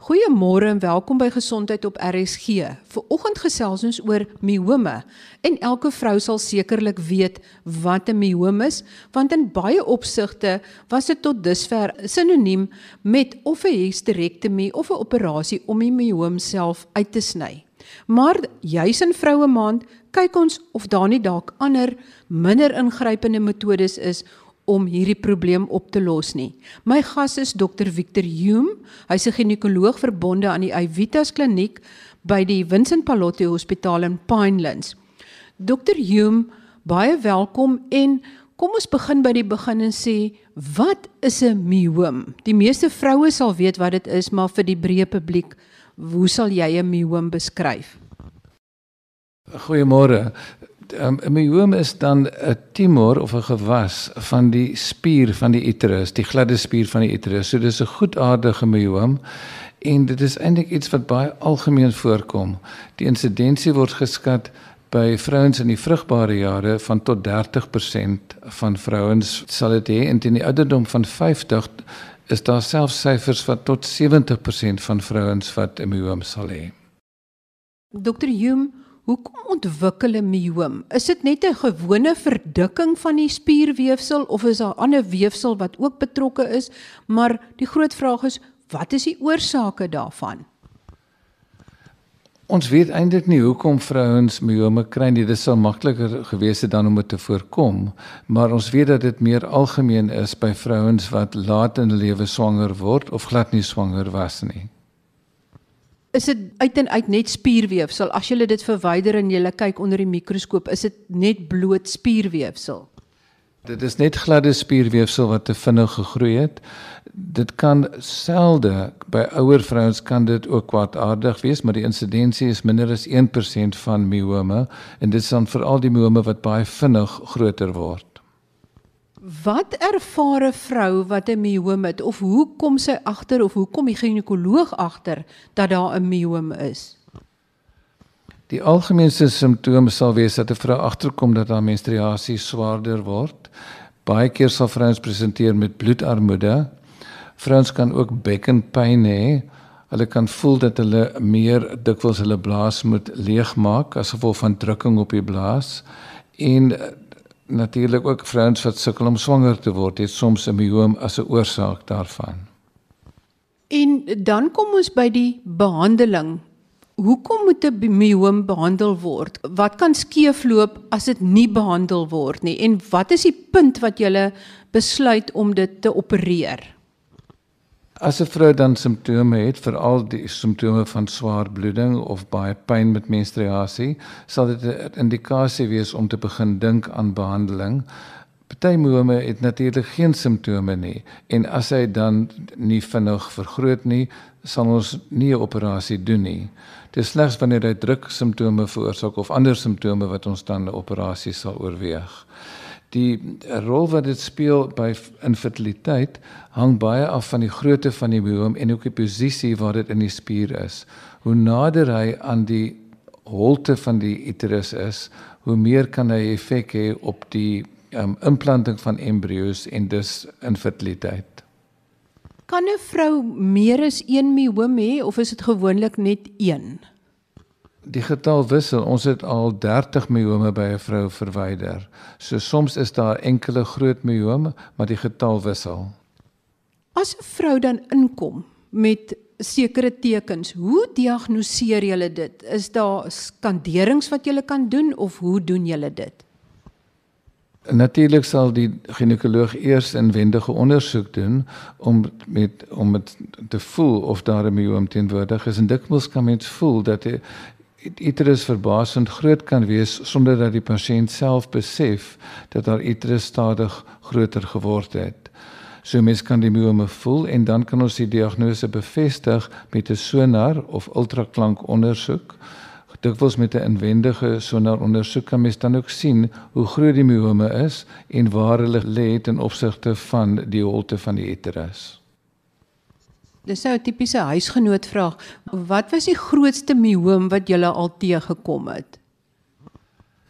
Goeiemôre en welkom by Gesondheid op RSG. Viroggend gesels ons oor miome en elke vrou sal sekerlik weet wat 'n miom is, want in baie opsigte was dit tot dusver sinoniem met of 'n hysterektomie of 'n operasie om die miom self uit te sny. Maar juis in vroue maand kyk ons of daar nie dalk ander minder ingrypende metodes is om hierdie probleem op te los nie. My gas is Dr Victor Hume. Hy's 'n ginekoloog verbonde aan die Ivitas kliniek by die Vincent Pallotti Hospitaal in Pinelands. Dr Hume, baie welkom en kom ons begin by die begin en sê wat is 'n miom? Die meeste vroue sal weet wat dit is, maar vir die breë publiek, hoe sal jy 'n miom beskryf? Goeiemôre um, 'n myoom is dan 'n tumor of 'n gewas van die spier van die uterus, die gladde spier van die uterus. So dis 'n goedaardige myoom en dit is eintlik iets wat baie algemeen voorkom. Die insidensie word geskat by vrouens in die vrugbare jare van tot 30% van vrouens sal dit hê en teen die ouderdom van 50 is daar selfs syfers wat tot 70% van vrouens wat 'n myoom sal hê. Dr. Hume Hoekom ontwikkel 'n mioom? Is dit net 'n gewone verdikking van die spierweefsel of is daar ander weefsel wat ook betrokke is? Maar die groot vraag is, wat is die oorsake daarvan? Ons weet eintlik nie hoekom vrouens miome kry nie. Dit sou makliker gewees het dan om dit te voorkom, maar ons weet dat dit meer algemeen is by vrouens wat laat in hulle lewe swanger word of glad nie swanger was nie is dit uit en uit net spierweefsel. As jy dit verwyder en jy kyk onder die mikroskoop, is dit net bloot spierweefsel. Dit is net gladde spierweefsel wat te vinnig gegroei het. Dit kan selde by ouer vrouens kan dit ook kwaadaardig wees, maar die insidensie is minder as 1% van miome en dit is dan veral die miome wat baie vinnig groter word. Wat ervaar 'n vrou wat 'n mioom het of hoe kom sy agter of hoe kom die ginekoloog agter dat daar 'n mioom is? Die algemeenste simptome sal wees dat 'n vrou agterkom dat haar menstruasie swaarder word. Baie keer sal vrouens presenteer met bloedarmoede. Vrouens kan ook bekkenpyn hê. Hulle kan voel dat hulle meer dikwels hulle blaas moet leegmaak as gevolg van drukking op die blaas en natuurlik ook vrouens wat sukkel om swanger te word, het soms 'n mioom as 'n oorsaak daarvan. En dan kom ons by die behandeling. Hoekom moet 'n mioom behandel word? Wat kan skeefloop as dit nie behandel word nie? En wat is die punt wat jy besluit om dit te opereer? As 'n vrou dan simptome het, veral die simptome van swaar bloeding of baie pyn met menstruasie, sal dit 'n indikasie wees om te begin dink aan behandeling. Party miome het natuurlik geen simptome nie en as hy dan nie vinnig vergroot nie, sal ons nie 'n operasie doen nie. Dit is slegs wanneer hy druk simptome veroorsaak of ander simptome wat ons dan 'n operasie sal oorweeg die rol wat dit speel by infertiliteit hang baie af van die grootte van die mioom en ook die posisie waar dit in die spier is. Hoe nader hy aan die holte van die uterus is, hoe meer kan hy effek hê op die um, implanting van embrio's en dus infertiliteit. Kan 'n vrou meer as een mioom hê of is dit gewoonlik net een? Die getal wissel. Ons het al 30 miome by 'n vrou verwyder. So soms is daar enkele groot miome, maar die getal wissel. As 'n vrou dan inkom met sekere tekens, hoe diagnoseer jy dit? Is daar skanderings wat jy kan doen of hoe doen jy dit? Natuurlik sal die ginekoloog eers inwendige ondersoek doen om met om met te voel of daar 'n mioom teenwoordig is en dikwels kan mens voel dat uterus verbasend groot kan wees sonder dat die pasiënt self besef dat haar uterus stadig groter geword het. So mens kan die miome voel en dan kan ons die diagnose bevestig met 'n sonar of ultraklank ondersoek. Dikwels met 'n inwendige sonar ondersoek kan mens dan ook sien hoe groot die miome is en waar hulle lê ten opsigte van die holte van die uterus. Dis nou 'n tipiese huisgenoot vraag. Wat was die grootste mioom wat jy al teëgekom het?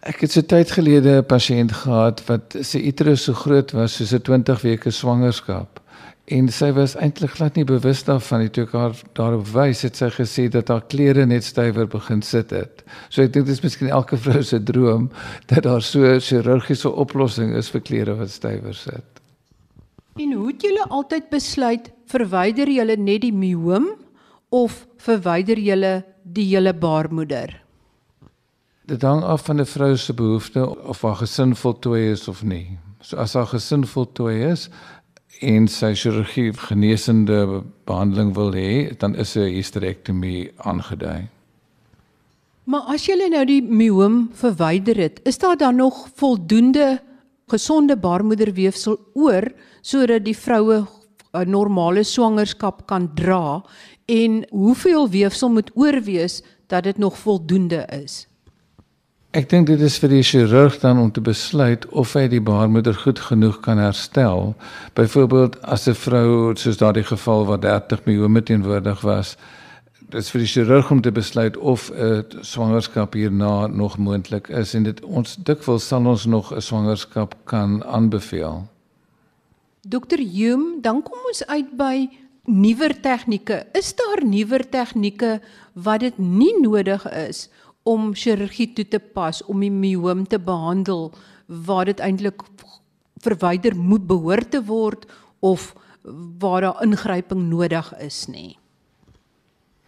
Ek het so tyd gelede 'n pasiënt gehad wat sy uterus so groot was soos 'n 20 weke swangerskap en sy was eintlik glad nie bewus daarvan toe ek haar daarop wys het sy gesê dat haar klere net stywer begin sit het. So ek dink dit is miskien elke vrou se droom dat daar so 'n chirurgiese oplossing is vir klere wat stywer sit. En hoe het julle altyd besluit verwyder julle net die myoom of verwyder julle die hele baarmoeder? Dit hang af van 'n vrou se behoefte of haar gesin voltooi is of nie. So as haar gesin voltooi is, en sy chirurgie genesende behandeling wil hê, dan is 'n hysterektomie aangedui. Maar as jy nou die myoom verwyder het, is daar dan nog voldoende gesonde baarmoederweefsel oor sodat die vroue 'n normale swangerskap kan dra en hoeveel weefsel moet oorwees dat dit nog voldoende is? Ek dink dit is vir die chirurg dan om te besluit of hy die baarmoeder goed genoeg kan herstel. Byvoorbeeld as 'n vrou soos daardie geval waar 30 miome teenwoordig was, dis vir die chirurg om te besluit of 'n swangerskap hierna nog moontlik is en dit ons dikwels sal ons nog 'n swangerskap kan aanbeveel. Dokter Hume, dan kom ons uit by nuwer tegnieke. Is daar nuwer tegnieke wat dit nie nodig is om chirurgie toe te pas om die myoom te behandel waar dit eintlik verwyder moet behoort te word of waar daar ingryping nodig is nie.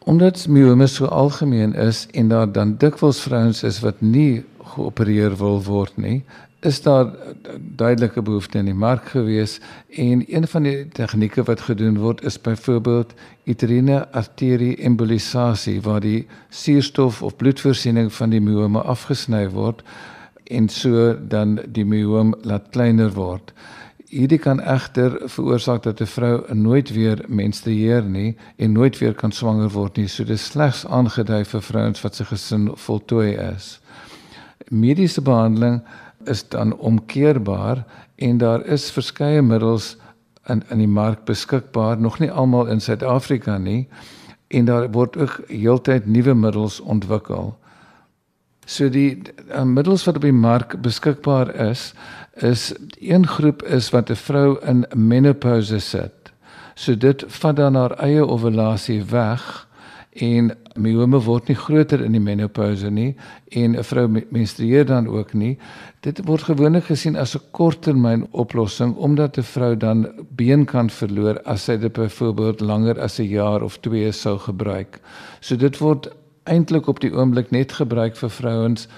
Omdat myome so algemeen is en daar dan dikwels vrouens is wat nie geopereer wil word nie, is daar duidelike behoefte in die mark gewees en een van die tegnieke wat gedoen word is byvoorbeeld uterine arterie embolisasie waar die suurstof of bloedvoorsiening van die myome afgesny word en so dan die myoom laat kleiner word. Hierdie kan egter veroorsaak dat 'n vrou nooit weer menstrueer nie en nooit weer kan swanger word nie. So dis slegs aangedui vir vrouens wat se gesin voltooi is. Mediese behandeling is dan omkeerbaar en daar is verskeie middels in in die mark beskikbaar, nog nie almal in Suid-Afrika nie en daar word ook heeltyd nuwe middels ontwikkel. So die uh, middels wat op die mark beskikbaar is, is een groep is wat 'n vrou in menopouse sit. So dit vat dan haar eie ovulasie weg en myome word nie groter in die menopouse nie en 'n vrou menstrueer dan ook nie. Dit word gewoonlik gesien as 'n korttermyn oplossing omdat 'n vrou dan been kan verloor as sy dit byvoorbeeld langer as 'n jaar of 2 sou gebruik. So dit word eintlik op die oomblik net gebruik vir vrouens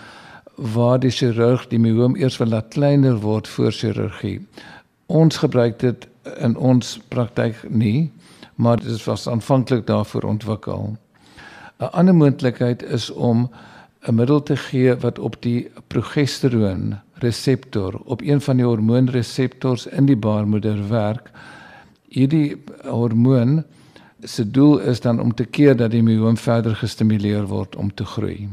waar die chirurg die myoom eers wil laat kleiner word voor chirurgie. Ons gebruik dit in ons praktyk nie, maar dit was aanvanklik daarvoor ontwikkel. 'n Ander moontlikheid is om 'n middel te gee wat op die progesteroon reseptor, op een van die hormoonreseptors in die baarmoeder werk. Hierdie hormoon se doel is dan om te keer dat die myoom verder gestimuleer word om te groei.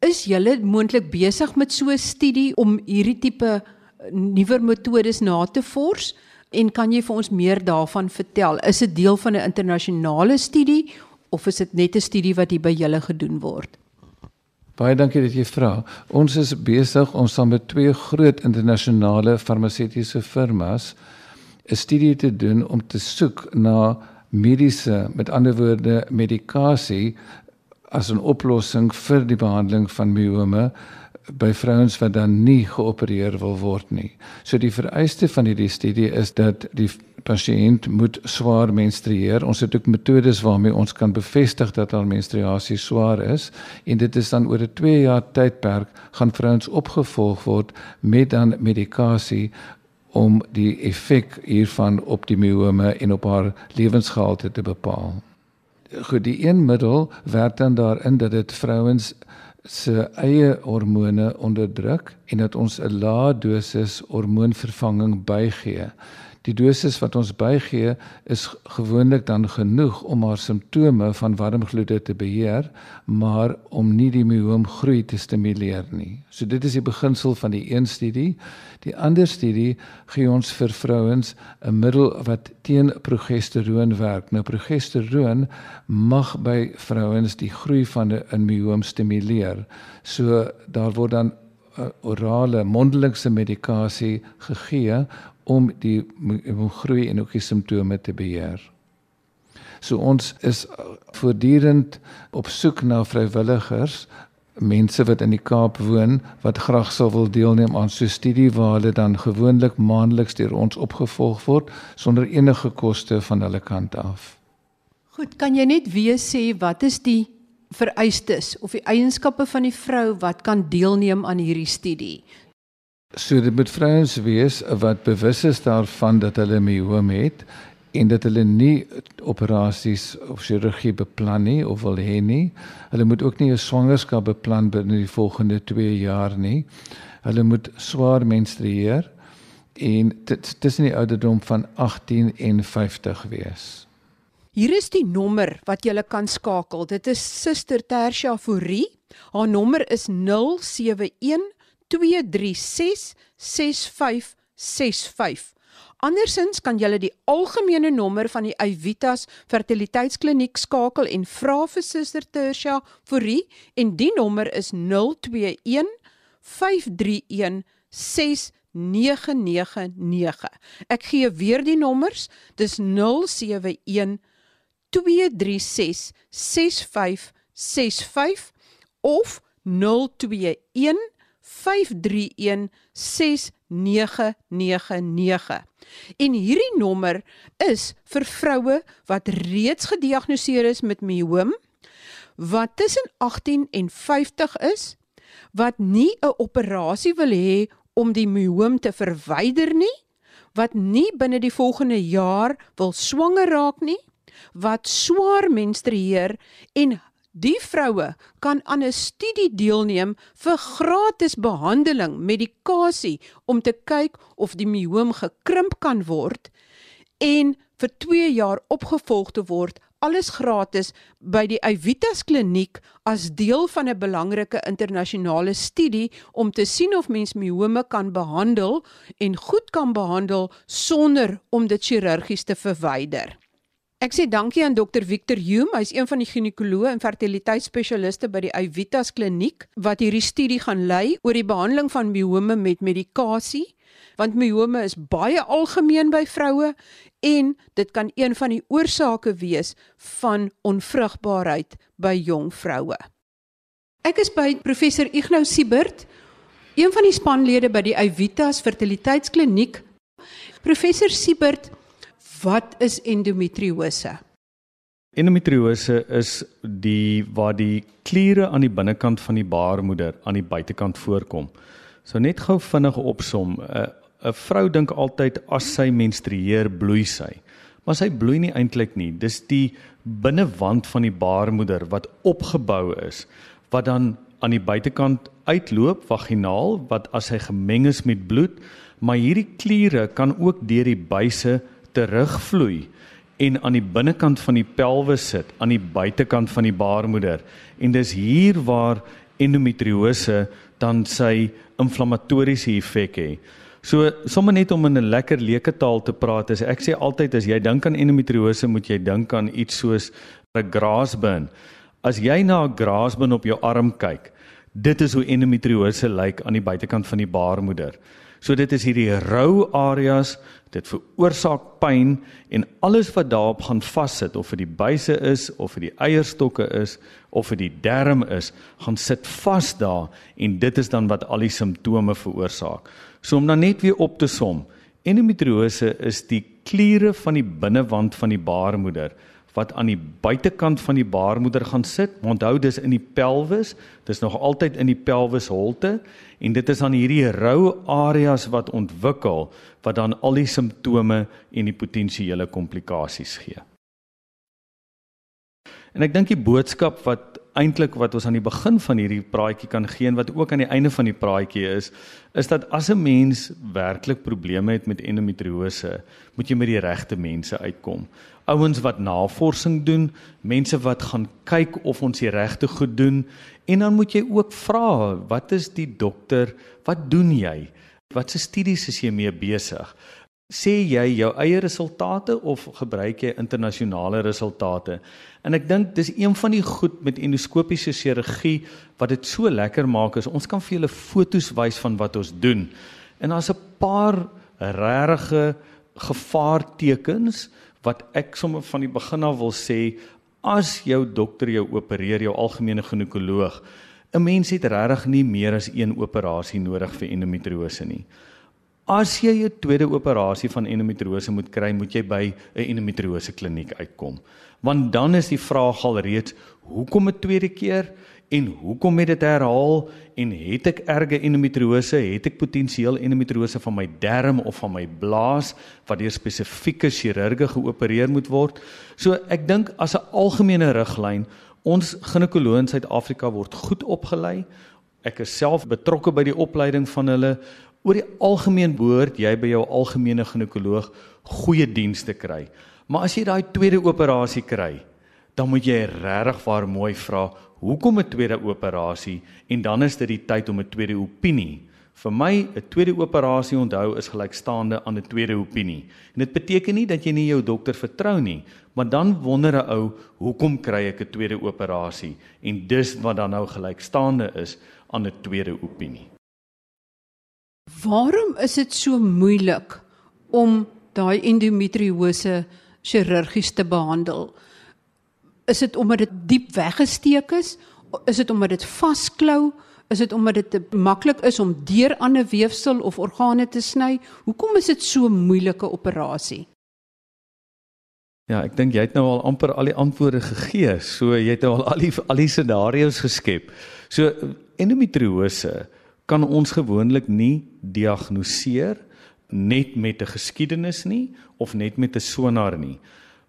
Is julle moontlik besig met so 'n studie om hierdie tipe nuwer metodes na te vors en kan jy vir ons meer daarvan vertel? Is dit deel van 'n internasionale studie of is dit net 'n studie wat hier by julle gedoen word? Baie dankie dat jy vra. Ons is besig om saam met twee groot internasionale farmaseutiese firmas 'n studie te doen om te soek na mediese, met ander woorde medikasie as 'n oplossing vir die behandeling van myome by vrouens wat dan nie geopereer wil word nie. So die vereiste van hierdie studie is dat die pasiënt moet swaar menstrueer. Ons het ook metodes waarmee ons kan bevestig dat haar menstruasie swaar is en dit is dan oor 'n 2 jaar tydperk gaan vrouens opgevolg word met dan medikasie om die effek hiervan op die myome en op haar lewensgehalte te bepaal. Goed, die een middel werk dan daarin dat dit vrouens se eie hormone onderdruk en dat ons 'n lae dosis hormoonvervanging bygee. Die dosis wat ons bygee is gewoonlik dan genoeg om haar simptome van warmgloede te beheer, maar om nie die myoom groei te stimuleer nie. So dit is die beginsel van die een studie. Die ander studie gee ons vir vrouens 'n middel wat teen progesteroon werk. Nou progesteroon mag by vrouens die groei van 'n myoom stimuleer. So daar word dan uh, orale mondelingse medikasie gegee om die groei en ook die simptome te beheer. So ons is voortdurend op soek na vrywilligers, mense wat in die Kaap woon wat graag sou wil deelneem aan so 'n studie waar hulle dan gewoonlik maandeliks deur ons opgevolg word sonder enige koste van hulle kant af. Goed, kan jy net weer sê wat is die vereistes of die eienskappe van die vrou wat kan deelneem aan hierdie studie? So dit moet vrouens wees wat bewus is daarvan dat hulle mioom het en dat hulle nie operasies of chirurgie beplan nie of wil hê nie. Hulle moet ook nie 'n swangerskap beplan binne die volgende 2 jaar nie. Hulle moet swaar menstrueer en tussen die ouderdom van 18 en 50 wees. Hier is die nommer wat jy kan skakel. Dit is Suster Tersia Fourie. Haar nommer is 071 236 6565. Andersins kan jy die algemene nommer van die Evitas fertiliteitskliniek skakel en vra vir Suster Tersia Fourie en die nommer is 021 531 6999. Ek gee weer die nommers. Dis 071 236 6565 of 021 531 6999. En hierdie nommer is vir vroue wat reeds gediagnoseer is met mioom, wat tussen 18 en 50 is, wat nie 'n operasie wil hê om die mioom te verwyder nie, wat nie binne die volgende jaar wil swanger raak nie, wat swaar menstrueer en Die vroue kan aan 'n studie deelneem vir gratis behandeling, medikasie om te kyk of die mioom gekrimp kan word en vir 2 jaar opgevolg te word, alles gratis by die Evitas kliniek as deel van 'n belangrike internasionale studie om te sien of mens miome kan behandel en goed kan behandel sonder om dit chirurgies te verwyder. Ek sê dankie aan dokter Victor Hume, hy's een van die ginekoloë en fertiliteitsspesialiste by die Evitas kliniek wat hierdie studie gaan lei oor die behandeling van miome met medikasie, want miome is baie algemeen by vroue en dit kan een van die oorsake wees van onvrugbaarheid by jong vroue. Ek is by professor Ignou Siebert, een van die spanlede by die Evitas fertiliteitskliniek. Professor Siebert, Wat is endometriose? Endometriose is die waar die kliere aan die binnekant van die baarmoeder aan die buitekant voorkom. So net gou vinnige opsom. 'n 'n vrou dink altyd as sy menstrueer bloei sy. Maar sy bloei nie eintlik nie. Dis die binnewand van die baarmoeder wat opgebou is wat dan aan die buitekant uitloop vaginaal wat as hy gemeng is met bloed, maar hierdie kliere kan ook deur die buise terugvloei en aan die binnekant van die pelvis sit, aan die buitekant van die baarmoeder. En dis hier waar endometriose dan sy inflammatoriese effek het. So sommer net om in 'n lekker leuke taal te praat, is ek sê altyd as jy dink aan endometriose, moet jy dink aan iets soos 'n graasbin. As jy na 'n graasbin op jou arm kyk, dit is hoe endometriose lyk aan die buitekant van die baarmoeder. So dit is hierdie rou areas, dit veroorsaak pyn en alles wat daarop gaan vassit of dit die buise is of dit die eierstokke is of dit die darm is, gaan sit vas daar en dit is dan wat al die simptome veroorsaak. So om dan net weer op te som, endometriose is die kliere van die binnewand van die baarmoeder wat aan die buitekant van die baarmoeder gaan sit. Onthou dis in die pelvis, dis nog altyd in die pelvisholte en dit is aan hierdie rou areas wat ontwikkel wat dan al die simptome en die potensiële komplikasies gee. En ek dink die boodskap wat eintlik wat ons aan die begin van hierdie praatjie kan gee en wat ook aan die einde van die praatjie is, is dat as 'n mens werklik probleme het met endometriose, moet jy met die regte mense uitkom. Ouens wat navorsing doen, mense wat gaan kyk of ons die regte goed doen en dan moet jy ook vra, wat is die dokter, wat doen jy? Watse studies is jy mee besig? Sê jy jou eie resultate of gebruik jy internasionale resultate? En ek dink dis een van die goed met endoskopiese chirurgie wat dit so lekker maak is ons kan vir julle fotos wys van wat ons doen. En daar's 'n paar regte gevaartekens wat ek sommer van die begin af wil sê as jou dokter jou opereer jou algemene ginekoloog 'n mens het regtig nie meer as een operasie nodig vir endometriose nie. As jy 'n tweede operasie van endometriose moet kry, moet jy by 'n endometriose kliniek uitkom. Want dan is die vraag al reeds, hoekom 'n tweede keer? En hoekom het dit herhaal en het ek erge endometriose? Het ek potensieel endometriose van my darm of van my blaas wat deur spesifieke chirurge geopereer moet word? So ek dink as 'n algemene riglyn, ons ginekoloë in Suid-Afrika word goed opgelei. Ek is self betrokke by die opleiding van hulle. Oor die algemeen behoort jy by jou algemene ginekoloog goeie dienste kry. Maar as jy daai tweede operasie kry, dan moet jy regtig waar mooi vra hoekom 'n tweede operasie en dan is dit die tyd om 'n tweede opinie. Vir my 'n tweede operasie onthou is gelykstaande aan 'n tweede opinie. En dit beteken nie dat jy nie jou dokter vertrou nie, maar dan wonder 'n ou, hoekom kry ek 'n tweede operasie? En dis wat dan nou gelykstaande is aan 'n tweede opinie. Waarom is dit so moeilik om daai endometriose chirurgies te behandel? Is dit omdat dit diep weggesteek is? Is dit omdat dit vasklou? Is dit omdat dit maklik is om deur ander weefsel of organe te sny? Hoekom is dit so 'n moeilike operasie? Ja, ek dink jy het nou al amper al die antwoorde gegee. So jy het nou al al die al die scenario's geskep. So endometriose kan ons gewoonlik nie diagnoseer net met 'n geskiedenis nie of net met 'n sonar nie.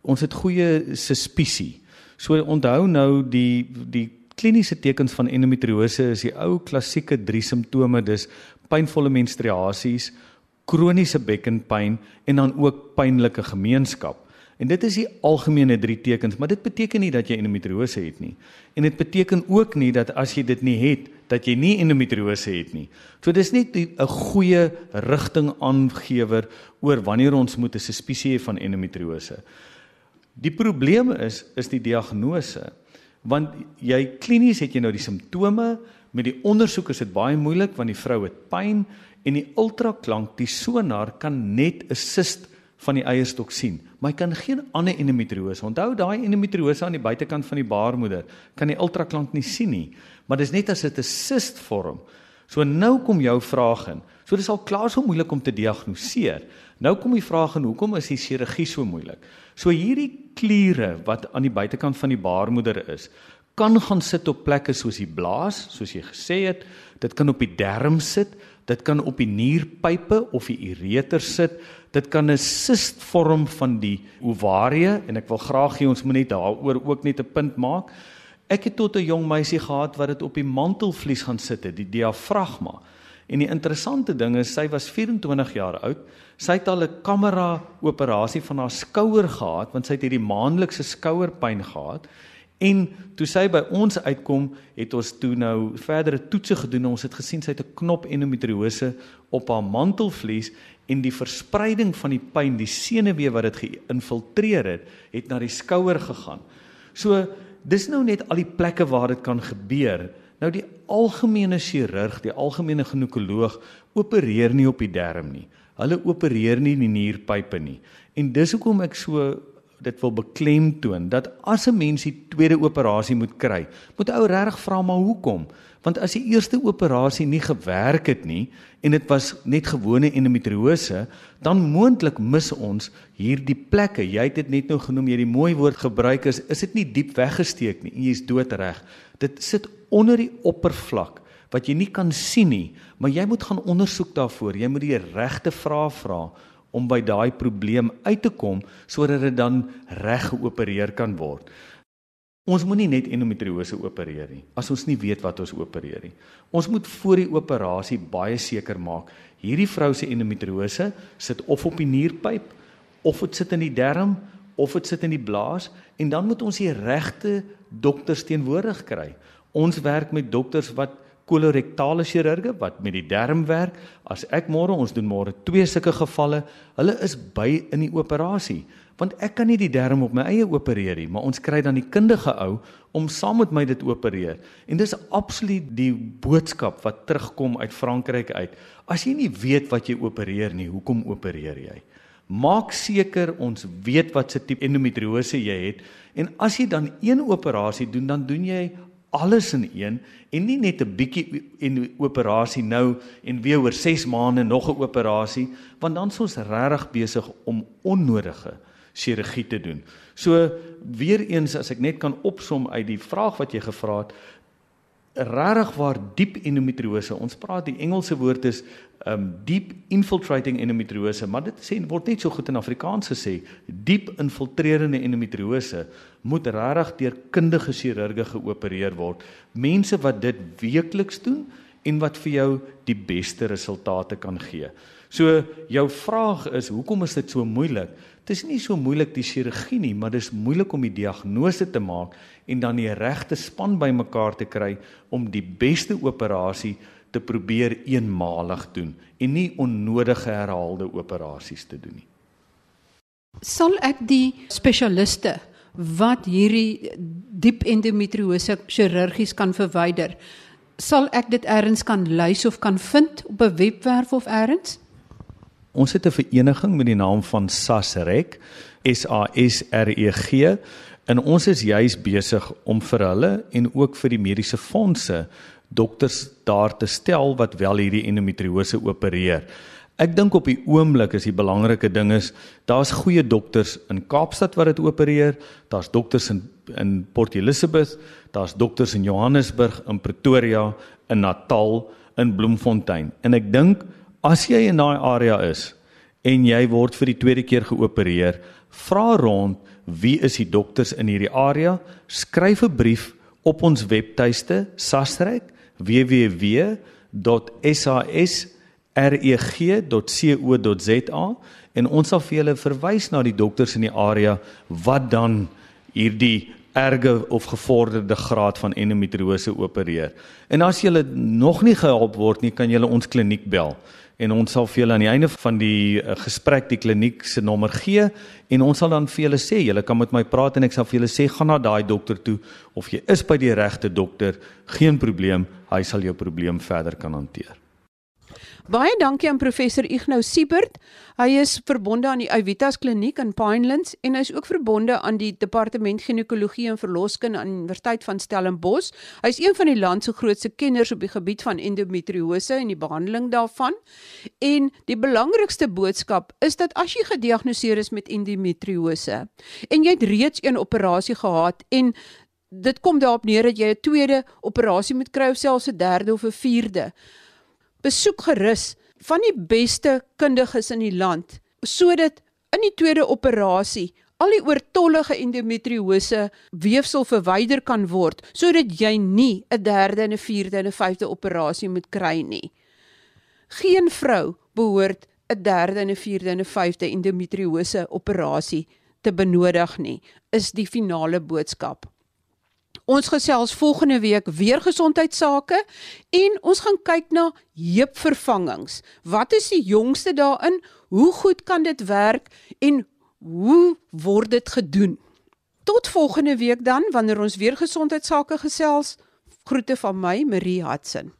Ons het goeie suspisie So onthou nou die die kliniese tekens van endometriose is die ou klassieke drie simptome dis pynvolle menstruasies, kroniese bekkenpyn en dan ook pynlike gemeenskap. En dit is die algemene drie tekens, maar dit beteken nie dat jy endometriose het nie. En dit beteken ook nie dat as jy dit nie het, dat jy nie endometriose het nie. So dis net 'n goeie rigting aangewer oor wanneer ons moet 'n suspisie hê van endometriose. Die probleem is is die diagnose. Want jy klinies het jy nou die simptome, met die ondersoek is dit baie moeilik want die vrou het pyn en die ultraklank, die sonar kan net 'n sist van die eierstok sien, maar hy kan geen ander endometriose. Onthou daai endometriose aan die buitekant van die baarmoeder kan die ultraklank nie sien nie, maar dis net as dit 'n sist vorm. So nou kom jou vraag in. So dis al klaar so moeilik om te diagnoseer. Nou kom die vraag in, hoekom is die chirurgie so moeilik? So hierdie kliere wat aan die buitekant van die baarmoeder is, kan gaan sit op plekke soos die blaas, soos jy gesê het, dit kan op die darm sit, dit kan op die nierpype of die ureter sit, dit kan 'n sist vorm van die ovarie en ek wil graag hê ons moet net daaroor ook net 'n punt maak. Ek het tot 'n jong meisie gehad wat dit op die mantelvlies gaan sit het, die diafragma. En die interessante ding is sy was 24 jaar oud. Sy het al 'n kamera operasie van haar skouer gehad want sy het hierdie maandelikse skouerpyn gehad. En toe sy by ons uitkom, het ons toe nou verdere toetse gedoen. Ons het gesien sy het 'n knop endometriose op haar mantelvlies en die verspreiding van die pyn, die senuwee wat dit geïnfiltreer het, het na die skouer gegaan. So dis nou net al die plekke waar dit kan gebeur. Nou die algemene chirurg, die algemene ginekoloog opereer nie op die darm nie. Hulle opereer nie die nierpype nie. En dis hoekom ek so dit wil beklemtoon dat as 'n mens die tweede operasie moet kry, moet ou regtig vra maar hoekom? Want as die eerste operasie nie gewerk het nie en dit was net gewone endometriose, dan moontlik mis ons hierdie plekke. Jy het dit net nou genoem, jy het die mooi woord gebruik is, is dit nie diep weggesteek nie jy's doodreg. Dit sit onder die oppervlak wat jy nie kan sien nie, maar jy moet gaan ondersoek daarvoor. Jy moet die regte vrae vra om by daai probleem uit te kom sodat dit dan reg geopereer kan word. Ons moenie net endometriose opereer nie as ons nie weet wat ons opereer nie. Ons moet voor die operasie baie seker maak hierdie vrou se endometriose sit of op die nierpyp of dit sit in die darm of dit sit in die blaas en dan moet ons die regte dokters teenwoordig kry. Ons werk met dokters wat kolorektale chirurge wat met die darm werk. As ek môre ons doen môre twee sulke gevalle, hulle is by in die operasie want ek kan nie die darm op my eie opereer nie, maar ons kry dan die kundige ou om saam met my dit opereer. En dis absoluut die boodskap wat terugkom uit Frankryk uit. As jy nie weet wat jy opereer nie, hoekom opereer jy? Maak seker ons weet wat se tipe endometriose jy het en as jy dan een operasie doen, dan doen jy alles in een en nie net 'n bietjie en operasie nou en weer oor 6 maande nog 'n operasie want dan is ons regtig besig om onnodige chirurgie te doen. So weer eens as ek net kan opsom uit die vraag wat jy gevra het, regtig waar diep endometriose. Ons praat die Engelse woord is um deep infiltrating endometriose, maar dit sê word net so goed in Afrikaans gesê, diep infiltrerende endometriose moet regtig deur kundige chirurge geopereer word. Mense wat dit weekliks doen en wat vir jou die beste resultate kan gee. So jou vraag is hoekom is dit so moeilik? Dit is nie so moeilik die chirurgie nie, maar dis moeilik om die diagnose te maak en dan die regte span bymekaar te kry om die beste operasie te probeer eenmalig doen en nie onnodige herhaalde operasies te doen nie. Sal ek die spesialiste wat hierdie diep endometriose chirurgies kan verwyder, sal ek dit eers kan lys of kan vind op 'n webwerf of eers? Ons het 'n vereniging met die naam van SASREG, S A S R E G, en ons is juis besig om vir hulle en ook vir die mediese fondse dokters daar te stel wat wel hierdie endometriose opereer. Ek dink op die oomblik is die belangrike ding is daar's goeie dokters in Kaapstad wat dit opereer, daar's dokters in in Port Elizabeth, daar's dokters in Johannesburg, in Pretoria, in Natal, in Bloemfontein. En ek dink as jy in daai area is en jy word vir die tweede keer geopereer, vra rond wie is die dokters in hierdie area, skryf 'n brief op ons webtuiste sasrek www.sasreg.co.za en ons sal vir julle verwys na die dokters in die area wat dan hierdie erge of gevorderde graad van endometriose opereer. En as jy nog nie gehelp word nie, kan jy ons kliniek bel en ons sal vir julle aan die einde van die uh, gesprek die kliniek se nommer gee en ons sal dan vir julle sê julle kan met my praat en ek sal vir julle sê gaan na daai dokter toe of jy is by die regte dokter. Geen probleem. Hy sal jou probleem verder kan hanteer Baie dankie aan professor Ignou Siebert. Hy is verbonde aan die Avitas Kliniek in Pinelands en hy is ook verbonde aan die Departement Ginekologie en Verloskunde aan Universiteit van Stellenbosch. Hy is een van die land se grootste kenners op die gebied van endometriose en die behandeling daarvan. En die belangrikste boodskap is dat as jy gediagnoseer is met endometriose en jy het reeds een operasie gehad en dit kom daarop neer dat jy 'n tweede operasie moet kry of selfs 'n derde of 'n vierde besoek gerus van die beste kundiges in die land sodat in die tweede operasie al die oortollige endometriose weefsel verwyder kan word sodat jy nie 'n derde en 'n vierde en 'n vyfde operasie moet kry nie. Geen vrou behoort 'n derde en 'n vierde en 'n vyfde endometriose operasie te benodig nie, is die finale boodskap. Ons gesels volgende week weer gesondheidsake en ons gaan kyk na heupvervangings. Wat is die jongste daarin? Hoe goed kan dit werk en hoe word dit gedoen? Tot volgende week dan wanneer ons weer gesondheidsake gesels. Groete van my Marie Hudson.